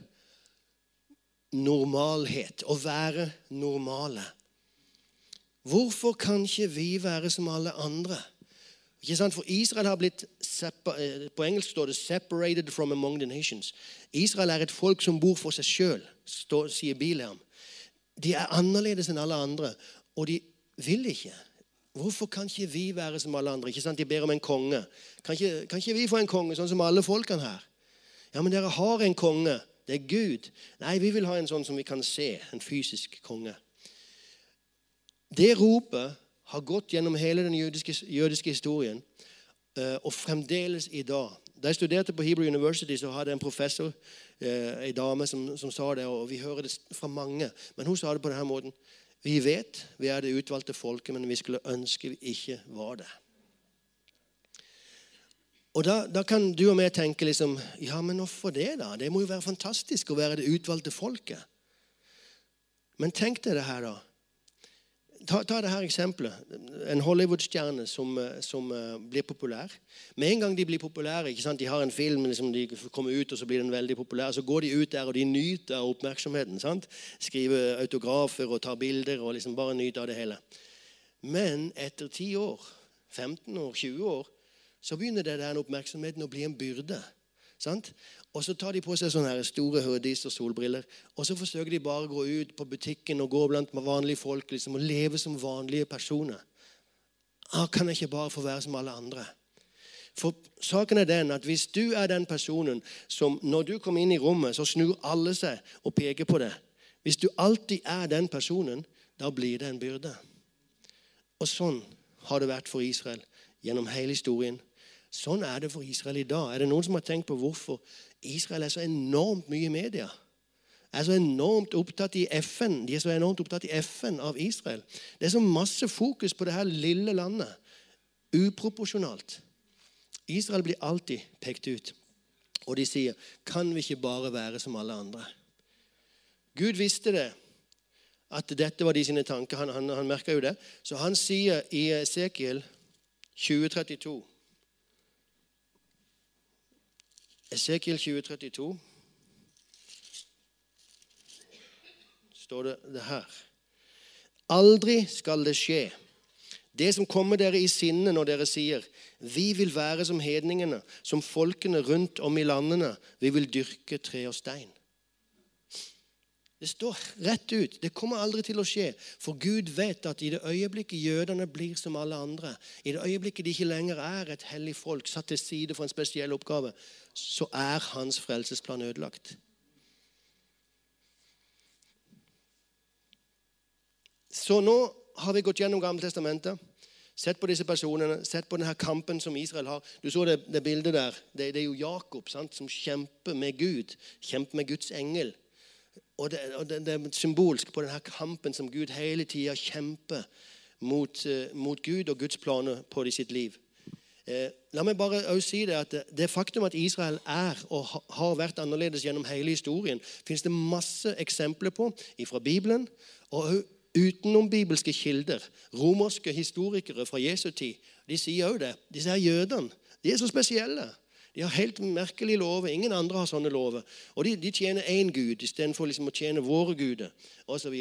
normalhet. Å være normale. Hvorfor kan ikke vi være som alle andre? Ikke sant? For Israel har blitt eh, På engelsk står det 'separated from among the nations'. Israel er et folk som bor for seg sjøl, sier Bileam. De er annerledes enn alle andre, og de vil ikke. Hvorfor kan ikke vi være som alle andre? Ikke sant? De ber om en konge. Kan ikke, kan ikke vi få en konge, sånn som alle folkene her? Ja, men dere har en konge. Det er Gud. Nei, vi vil ha en sånn som vi kan se. En fysisk konge. Det ropet har gått gjennom hele den jødiske, jødiske historien, eh, og fremdeles i dag. Da jeg studerte på Hebrew University, så hadde jeg en professor, eh, en dame, som, som, sa det, og vi hører det fra mange. Men hun sa det på denne måten. Vi vet vi er det utvalgte folket, men vi skulle ønske vi ikke var det. Og da, da, kan du og vi tenke liksom Ja, men hvorfor det, da? Det må jo være fantastisk å være det utvalgte folket. Men tenk deg det her, da. Ta, ta det her eksempelet. En Hollywood-stjerne som, eh, som uh, blir populær. Med en gang de blir populære, ikke sant? de har en film, liksom, de kommer ut, og så blir den veldig populær. Så går de ut der, og de nyter oppmerksomheten. Sant? Skriver autografer og tar bilder og liksom bare nyter av det hele. Men etter 10 år, 15 år, 20 år, så begynner det den oppmerksomheten å bli en byrde. Sant? Og så tar de på seg sånne store hoodies og solbriller. Og så forsøker de bare å gå ut på butikken og gå blant vanlige folk liksom, og leve som vanlige personer. Ah, kan jeg ikke bare få være som alle andre? For saken er den at Hvis du er den personen som når du kommer inn i rommet, så snur alle seg og peker på det. Hvis du alltid er den personen, da blir det en byrde. Og sånn har det vært for Israel gjennom hele historien. Sånn er det for Israel i dag. Er det noen som har tenkt på hvorfor Israel er så enormt mye i media? Er så enormt opptatt i FN. De er så enormt opptatt i FN av Israel. Det er så masse fokus på det her lille landet. Uproporsjonalt. Israel blir alltid pekt ut. Og de sier, 'Kan vi ikke bare være som alle andre?' Gud visste det, at dette var de sine tanker. Han, han, han merka jo det. Så han sier i Esekiel 2032 Esekiel 2032 står det det her. Aldri skal det skje, det som kommer dere i sinne når dere sier:" Vi vil være som hedningene, som folkene rundt om i landene. Vi vil dyrke tre og stein. Det står rett ut. Det kommer aldri til å skje. For Gud vet at i det øyeblikket jødene blir som alle andre, i det øyeblikket de ikke lenger er et hellig folk satt til side for en spesiell oppgave, så er hans frelsesplan ødelagt. Så nå har vi gått gjennom Gammeltestamentet. Sett på disse personene, sett på denne kampen som Israel har. Du så det, det bildet der. Det, det, er jo Jakob sant, som kjemper med Gud. Kjemper med Guds engel. Og det, og det, det er symbolsk på denne kampen som Gud hele tida kjemper mot, uh, mot, Gud og Guds planer på sitt liv. Eh, la meg bare si Det at det faktum at Israel er og har vært annerledes gjennom hele historien, finnes det masse eksempler på fra Bibelen og utenom bibelske kilder. Romerske historikere fra Jesu tid de sier òg det. Disse her jødene de er så spesielle. De har helt merkelige lover. Ingen andre har sånne lover. Og de, de tjener én gud istedenfor liksom å tjene våre guder osv.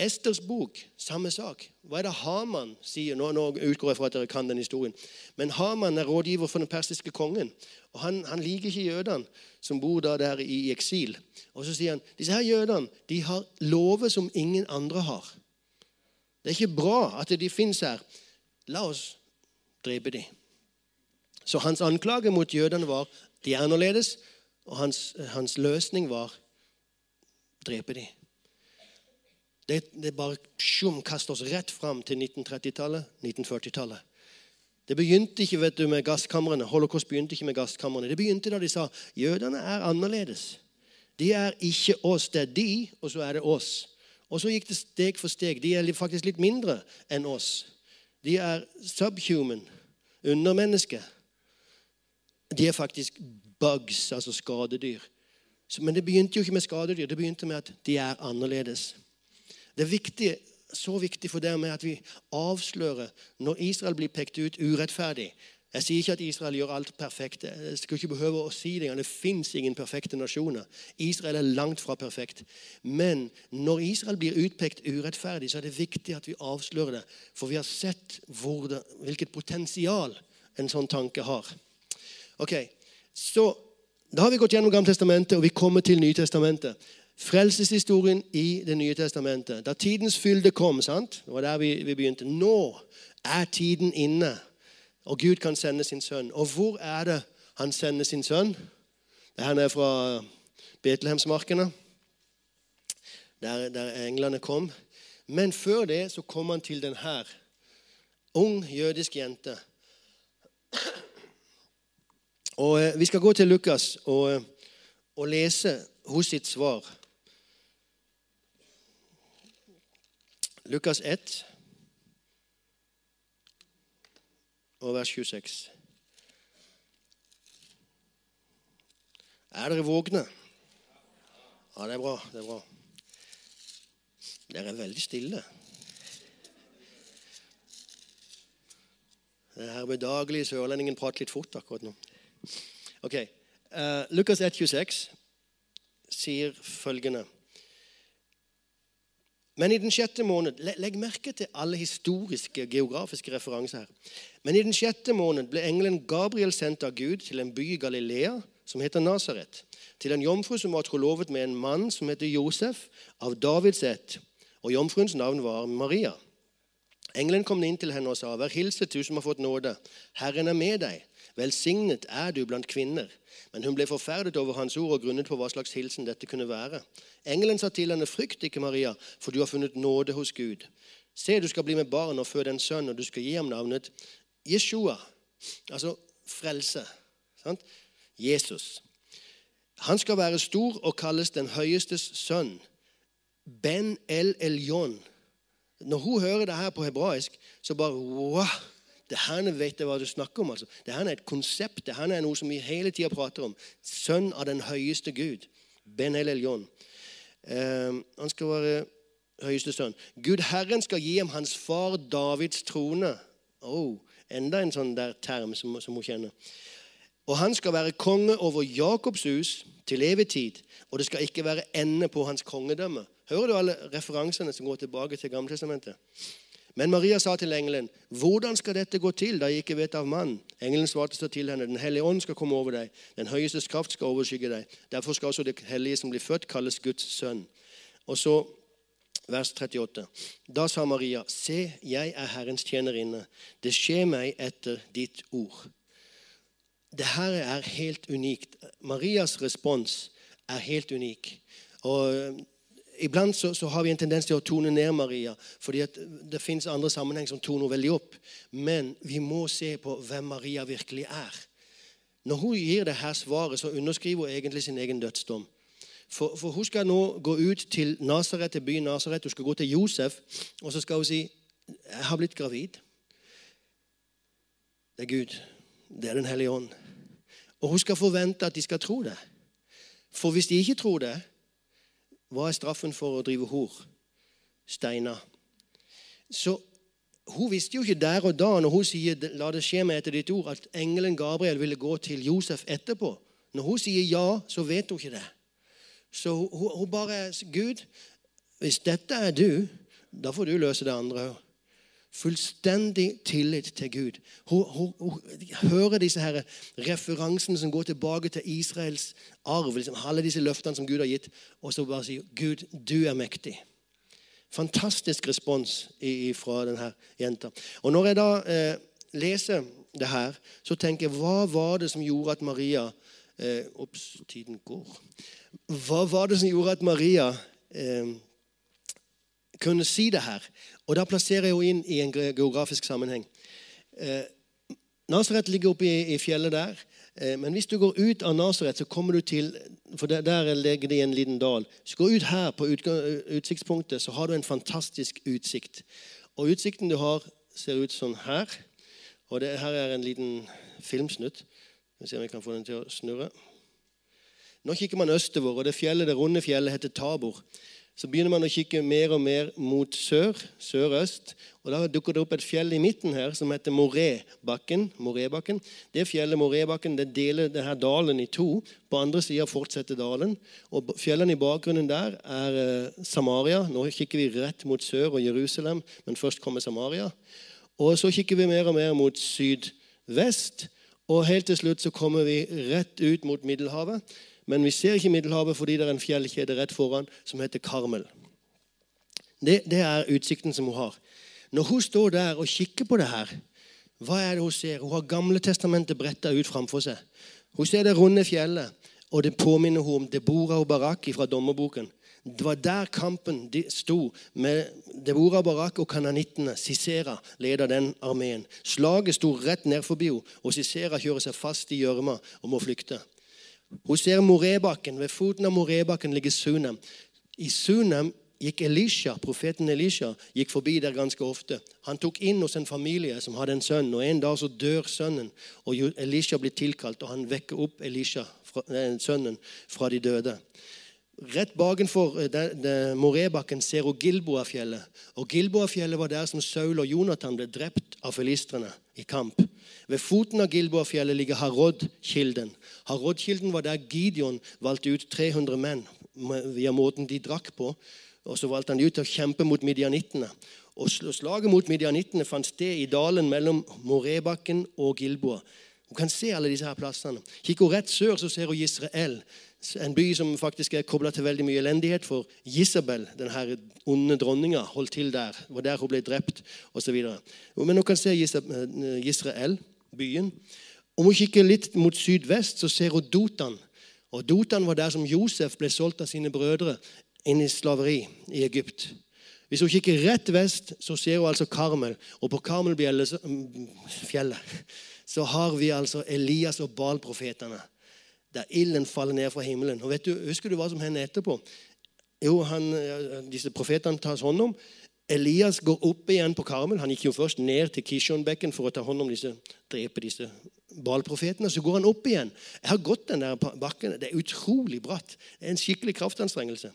Esters bok, samme sak. Hva er det Haman sier? Nå, nå utgår jeg fra at dere kan den historien. Men Haman er rådgiver for den persiske kongen. og Han, han liker ikke jødene som bor da der i eksil. Og Så sier han disse her jødene de har lover som ingen andre har. Det er ikke bra at de finnes her. La oss drepe dem. Så hans anklage mot jødene var de er annerledes, og hans, hans løsning var drepe dem. Det, det bare sjum, kaster oss rett fram til 1930-tallet, 1940-tallet. Det begynte ikke vet du, med gasskamrene. Holocaust begynte ikke med gasskamrene. Det begynte da de sa jødene er annerledes. De er ikke oss. Det er de, og så er det oss. Og så gikk det steg for steg. De er faktisk litt mindre enn oss. De er subhuman, undermennesker. De er faktisk bugs, altså skadedyr. Men det begynte jo ikke med skadedyr. Det begynte med at de er annerledes. Det er viktig, så viktig for dem at vi avslører når Israel blir pekt ut urettferdig. Jeg sier ikke at Israel gjør alt perfekt. Jeg skal ikke behøve å si Det Det fins ingen perfekte nasjoner. Israel er langt fra perfekt. Men når Israel blir utpekt urettferdig, så er det viktig at vi avslører det. For vi har sett det, hvilket potensial en sånn tanke har. Ok, så Da har vi gått gjennom Gamletestamentet, og vi kommer til Nytestamentet. Frelseshistorien i Det nye testamentet. Da tidens fylde kom sant? Det var der vi, vi begynte. Nå er tiden inne, og Gud kan sende sin sønn. Og hvor er det han sender sin sønn? Det her er fra Betlehemsmarkene, der, der englene kom. Men før det så kom han til den her. Ung jødisk jente. Og eh, Vi skal gå til Lukas og, eh, og lese hos sitt svar. Lukas 1 og vers 26. Er dere vågne? Ja, det er bra. det er bra. Dere er veldig stille. Det her bedagelige sørlendingen prater litt fort akkurat nå. Ok, uh, Lukas 1,26 sier følgende men i den sjette måned Legg merke til alle historiske, geografiske referanser her. Men i den sjette måned ble engelen Gabriel sendt av Gud til en by i Galilea som heter Nasaret, til en jomfru som var trolovet med en mann som heter Josef, av Davids ett. Og jomfruens navn var Maria. Engelen kom inn til henne og sa, 'Vær hilset, du som har fått nåde. Herren er med deg. Velsignet er du blant kvinner.' Men hun ble forferdet over hans ord og grunnet på hva slags hilsen dette kunne være. Engelen sa til henne, 'Frykt ikke, Maria, for du har funnet nåde hos Gud.' Se, du skal bli med barn og føde en sønn, og du skal gi ham navnet Jeshua. Altså frelse. Sant? Jesus. Han skal være stor og kalles den høyestes sønn. Ben El Elyon. Når hun hører det her på hebraisk, så bare wow, det her vet jeg hva du snakker om. altså. Det her er et konsept. Det her er noe som vi hele tida prater om. Sønn av den høyeste Gud. Ben El Elyon. Eh, han skal være høyeste sønn. Gud Herren skal gi ham hans far Davids trone. Oh, enda en sånn der term som, som hun kjenner. Og han skal være konge over Jakobs hus til evig tid. Og det skal ikke være ende på hans kongedømme. Hører du alle referansene som går tilbake til Gammeltestamentet? Men Maria sa til engelen, 'Hvordan skal dette gå til, da jeg ikke vet av mann?' Engelen svarte så til henne, 'Den hellige ånd skal komme over deg. Den høyestes kraft skal overskygge deg.' Derfor skal også det hellige som blir født, kalles Guds sønn. Og så vers 38. Da sa Maria, 'Se, jeg er Herrens tjenerinne. Det skjer meg etter ditt ord.' Det her er helt unikt. Marias respons er helt unik. Og Iblant så, så, har vi en tendens til å tone ned Maria, fordi det fins andre sammenheng som toner veldig opp. Men vi må se på hvem Maria virkelig er. Når hun gir det her svaret, så underskriver hun egentlig sin egen dødsdom. For, for hun skal nå gå ut til Nazaret, til byen Nasaret. Hun skal gå til Josef, og så skal hun si 'Jeg har blitt gravid'. Det er Gud. Det er Den hellige ånd. Og hun skal forvente at de skal tro det. For hvis de ikke tror det, hva er straffen for å drive hor? Steiner. Så hun visste jo ikke der og da når hun sier 'la det skje meg etter ditt ord', at engelen Gabriel ville gå til Josef etterpå. Når hun sier ja, så vet hun ikke det. Så hun, hun bare 'Gud, hvis dette er du, da får du løse det andre òg'. Fullstendig tillit til Gud. Hun, hun, hun, hører disse her referansene som går tilbake til Israels arv. Liksom, alle disse løftene som Gud har gitt. Og så bare sier Gud, du er mektig. Fantastisk respons fra denne jenta. Og Når jeg da eh, leser det her, så tenker jeg hva var det som gjorde at Maria eh, Ops, tiden går. Hva var det som gjorde at Maria eh, kunne si det her? Og Da plasserer jeg henne inn i en geografisk sammenheng. Eh, Nasaret ligger oppe i, i fjellet der. Eh, men hvis du går ut av Nasaret, så kommer du til For der, der ligger det i en liten dal. Hvis du går ut her på utsiktspunktet, så har du en fantastisk utsikt. Og utsikten du har, ser ut sånn her. Og det her er en liten filmsnutt. Vi ser om vi kan få den til å snurre. Nå kikker man østover, og det fjellet, det runde fjellet heter Tabor. Så begynner man å kikke mer og mer mot sør, sørøst. Og Da dukker det opp et fjell i midten her som heter Morébakken. Morébakken. Det fjellet Morébakken det deler denne dalen i to. På andre sida fortsetter dalen. Og Fjellene i bakgrunnen der er eh, Samaria. Nå kikker vi rett mot sør og Jerusalem, men først kommer Samaria. Og Så kikker vi mer og mer mot sydvest. Og helt til slutt så kommer vi rett ut mot Middelhavet. Men vi ser ikke Middelhavet fordi det er en fjellkjede rett foran som heter Karmel. Det, det, er utsikten som hun har. Når hun står der og kikker på det her, hva er det hun ser? Hun har Gamle testamentet bretta ut framfor seg. Hun ser det runde fjellet, og det påminner hun om Debora og Barak fra dommerboken. Det var der kampen sto med Debora og Barak og kananittene. Sisera leder den armeen. Slaget sto rett ned forbi henne, og Sisera kjører seg fast i gjørma og må flykte. Hun ser Morebakken. Ved foten av Morebakken ligger Sunem. I Sunem gikk Elisha, profeten Elisha gikk forbi der ganske ofte. Han tok inn hos en familie som hadde en sønn, og En dag så dør sønnen. og Elisha blir tilkalt, og han vekker opp Elisha, sønnen fra de døde. Rett bakenfor eh, Morebakken ser hun Gilboafjellet. Og Gilboafjellet var der som Saul og Jonathan ble drept av filistrene i kamp. Ved foten av Gilboafjellet ligger Harod-kilden. Harod-kilden var der Gideon valgte ut 300 menn via måten de drakk på. Og Så valgte han ut til å kjempe mot midjanittene. Og Slaget mot midjanittene fant sted i dalen mellom Morebakken og Gilboa. Hun kan se alle disse her plassene. Kikker hun rett sør, så ser hun Israel. En by som faktisk er kobla til veldig mye elendighet. For Isabel, denne onde dronninga, holdt til der. Det var der hun ble drept osv. Men hun kan se Israel, byen. Om hun kikker litt mot sydvest, så ser hun Dotan. Og Dotan var der som Josef ble solgt av sine brødre inn i slaveri i Egypt. Hvis hun kikker rett vest, så ser hun altså Karmel. Og på Karmelfjellet så har vi altså Elias og Baal-profetene der ilden faller ned fra himmelen. Og vet du, Husker du hva som hender etterpå? Jo, han, Disse profetene tas hånd om. Elias går opp igjen på Karmel. Han gikk jo først ned til Kishonbekken for å ta hånd om disse, drepe disse Baal-profetene. Så går han opp igjen. Jeg har gått den der bakken. Det er utrolig bratt. Det er en skikkelig kraftanstrengelse.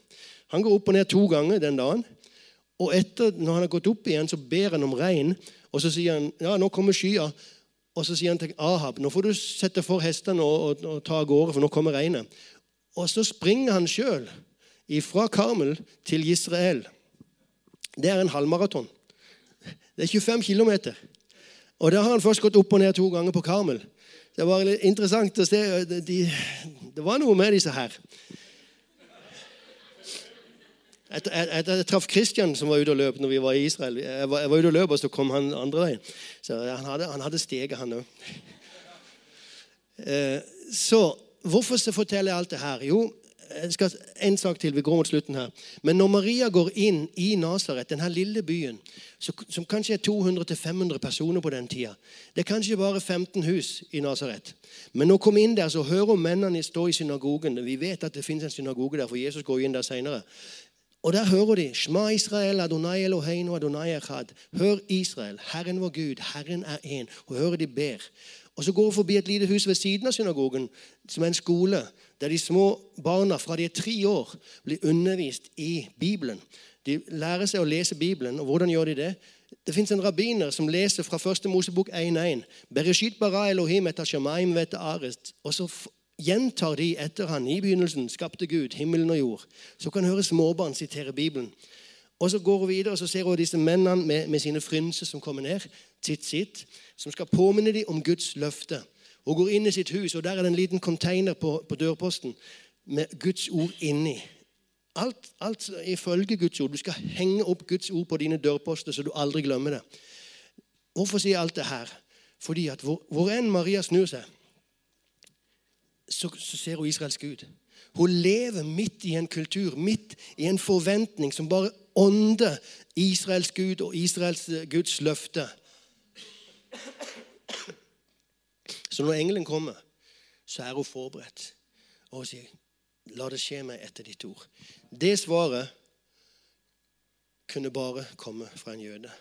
Han går opp og ned to ganger den dagen. Og etter, når han har gått opp igjen, så ber han om regn. Og så sier han ja, nå kommer skya. Og så sier han til Ahab nå får du sette for hestene og, og, og ta av gårde, for nå kommer regnet. Og så springer han sjøl fra Karmel til Israel. Det er en halvmaraton. Det er 25 km. Og da har han først gått opp og ned to ganger på Karmel. Det var litt interessant å se. De, det var noe med disse her. Jeg, jeg, jeg, traff Kristian som var ute og løp når vi var i Israel. Jeg var, jeg var ute og løp, og så kom han andre veien. Så Han hadde, han hadde steget, han òg. Eh, så hvorfor forteller jeg alt det her? Jo, jeg skal En sak til. Vi går mot slutten her. Men når Maria går inn i Nasaret, denne lille byen, som kanskje er 200-500 personer på den tida Det er kanskje bare 15 hus i Nasaret. Men når hun kommer inn der, så hører hun mennene stå i synagogen. Vi vet at det finnes en synagoge der, for Jesus går inn der senere. Og der hører de Shma Israel, Adonai Eloheinu, Adonai Echad. Hør Israel, Herren vår Gud, Herren er én. Og hører de ber. Og så går hun forbi et lite hus ved siden av synagogen, som er en skole, der de små barna fra de er tre år blir undervist i Bibelen. De lærer seg å lese Bibelen. Og hvordan gjør de det? Det fins en rabbiner som leser fra første Mosebok 1.1. Bereshit bara Elohim et Shamaim vet arest. Og så gjentar de etter han. I begynnelsen skapte Gud himmelen og jord. Så kan høre småbarn sitere Bibelen. Og så går hun videre og så ser hun disse mennene med, med sine frynser som kommer ned. Sitt, sitt, som skal påminne dem om Guds løfte. Hun går inn i sitt hus, og der er det en liten container på, på dørposten med Guds ord inni. Alt, alt ifølge Guds ord. Du skal henge opp Guds ord på dine dørposter, så du aldri glemmer det. Hvorfor sier jeg alt det her? Fordi at hvor, hvor enn Maria snur seg, så, så ser hun Israels Gud. Hun lever midt i en kultur, midt i en forventning som bare ånder Israels Gud og Israels eh, Guds løfte. Så når engelen kommer, så er hun forberedt. Og hun sier, 'La det skje meg etter ditt ord'. Det svaret kunne bare komme fra en jøde.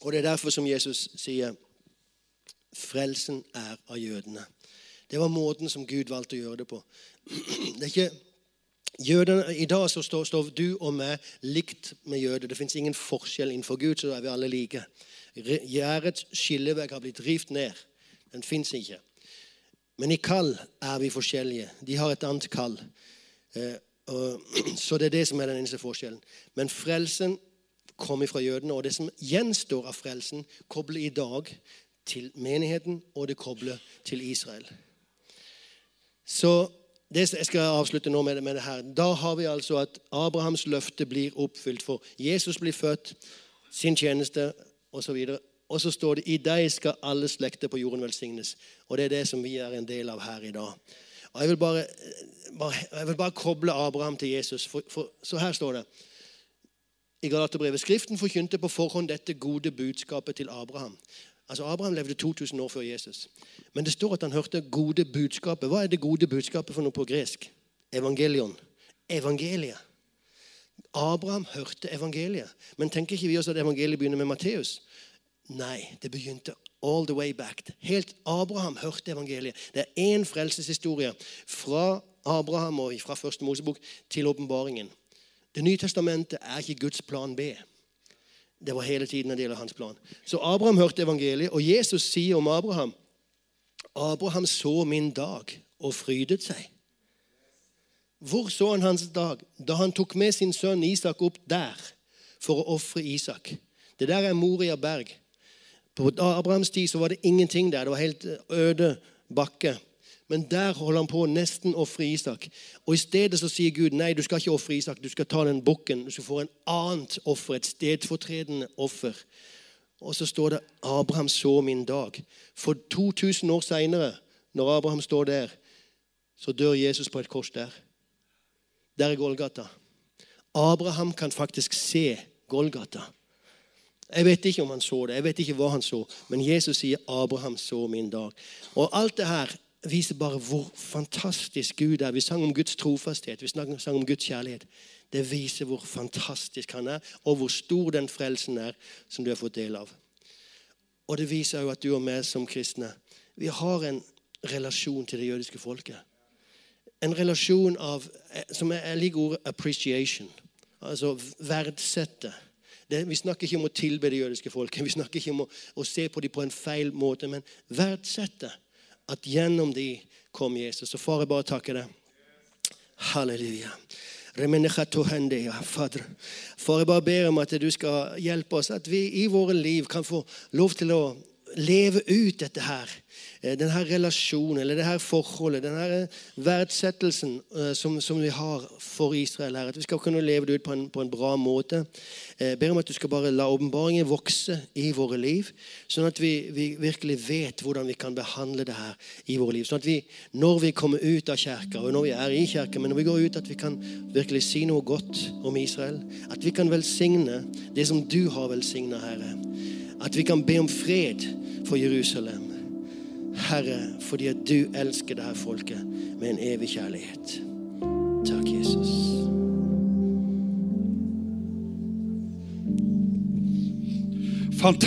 Og Det er derfor som Jesus sier, 'Frelsen er av jødene'. Det var måten som Gud valgte å gjøre det på. Det er ikke Jødene, I dag så står, står, du og meg likt med jøder. Det fins ingen forskjell innenfor Gud, så er vi alle like. Gjerdets skillevegg har blitt rivt ned. Den fins ikke. Men i kall er vi forskjellige. De har et annet kall. Eh, så det er det som er den eneste forskjellen. Men frelsen kom fra jødene, og det som gjenstår av frelsen, kobler i dag til menigheten, og det kobler til Israel. Så det, jeg skal avslutte nå med det, med det, her. Da har vi altså at Abrahams løfte blir oppfylt. For Jesus blir født, sin tjeneste osv. Og så står det i deg skal alle slekter på jorden velsignes. Og det er det som vi er en del av her i dag. Og Jeg vil bare, bare, jeg vil bare koble Abraham til Jesus. For, for, så her står det i Galaterbrevet Skriften forkynte på forhånd dette gode budskapet til Abraham. Altså Abraham levde 2000 år før Jesus. Men det står at han hørte gode budskapet. Hva er det gode budskapet for noe på gresk? Evangelion. Evangeliet. Abraham hørte evangeliet. Men tenker ikke vi også at evangeliet begynner med Matteus? Nei, det begynte all the way back. Helt Abraham hørte evangeliet. Det er én frelseshistorie fra Abraham og fra første Mosebok til åpenbaringen. Det nye testamentet er ikke Guds plan B. Det var hele tiden en del av hans plan. Så Abraham hørte evangeliet, og Jesus sier om Abraham Abraham så min dag og frydet seg. Hvor så han hans dag? Da han tok med sin sønn Isak opp der for å ofre Isak. Det der er Moria berg. På Abrahams tid så var det ingenting der. Det var helt øde bakke. Men der holder han på å nesten ofre Isak. Og I stedet så sier Gud nei, du skal ikke ofre Isak, du skal ta den bukken. Du skal få en annet offer, et stedfortredende offer. Og så står det 'Abraham så min dag'. For 2000 år seinere, når Abraham står der, så dør Jesus på et kors der. Der er Golgata. Abraham kan faktisk se Golgata. Jeg vet ikke om han så det, jeg vet ikke hva han så, men Jesus sier 'Abraham så min dag'. Og alt det her viser bare hvor fantastisk Gud er. Vi sang om Guds trofasthet, vi sang om Guds kjærlighet. Det viser hvor fantastisk han er, og hvor stor den frelsen er som du har fått del av. Og det viser jo at du og meg som kristne vi har en relasjon til det jødiske folket. En relasjon av, som jeg liker ordet 'appreciation'. Altså verdsette. Det, vi snakker ikke om å tilbe det jødiske folket. Vi snakker ikke om å, å se på dem på en feil måte, men verdsette at gjennom de kom Jesus. Så far, jeg bare takker deg. Halleluja. Fader. Far, jeg bare ber om at du skal hjelpe oss, at vi i våre liv kan få lov til å leve ut dette her. Eh, denne relasjonen, eller det her forholdet, denne verdsettelsen eh, som, som, vi har for Israel her. At vi skal kunne leve det ut på en, på en bra måte. Jeg eh, ber om at du skal bare la åpenbaringen vokse i våre liv, sånn at vi, vi, virkelig vet hvordan vi kan behandle det her i våre liv. Sånn at vi, når vi kommer ut av kirka, og når vi er i kirka, men når vi går ut, at vi kan virkelig si noe godt om Israel. At vi kan velsigne det som du har velsigna, Herre. At vi kan be om fred for Jerusalem. Herre, fordi at du elsker dette folket med en evig kjærlighet. Takk, Jesus. Fantastisk.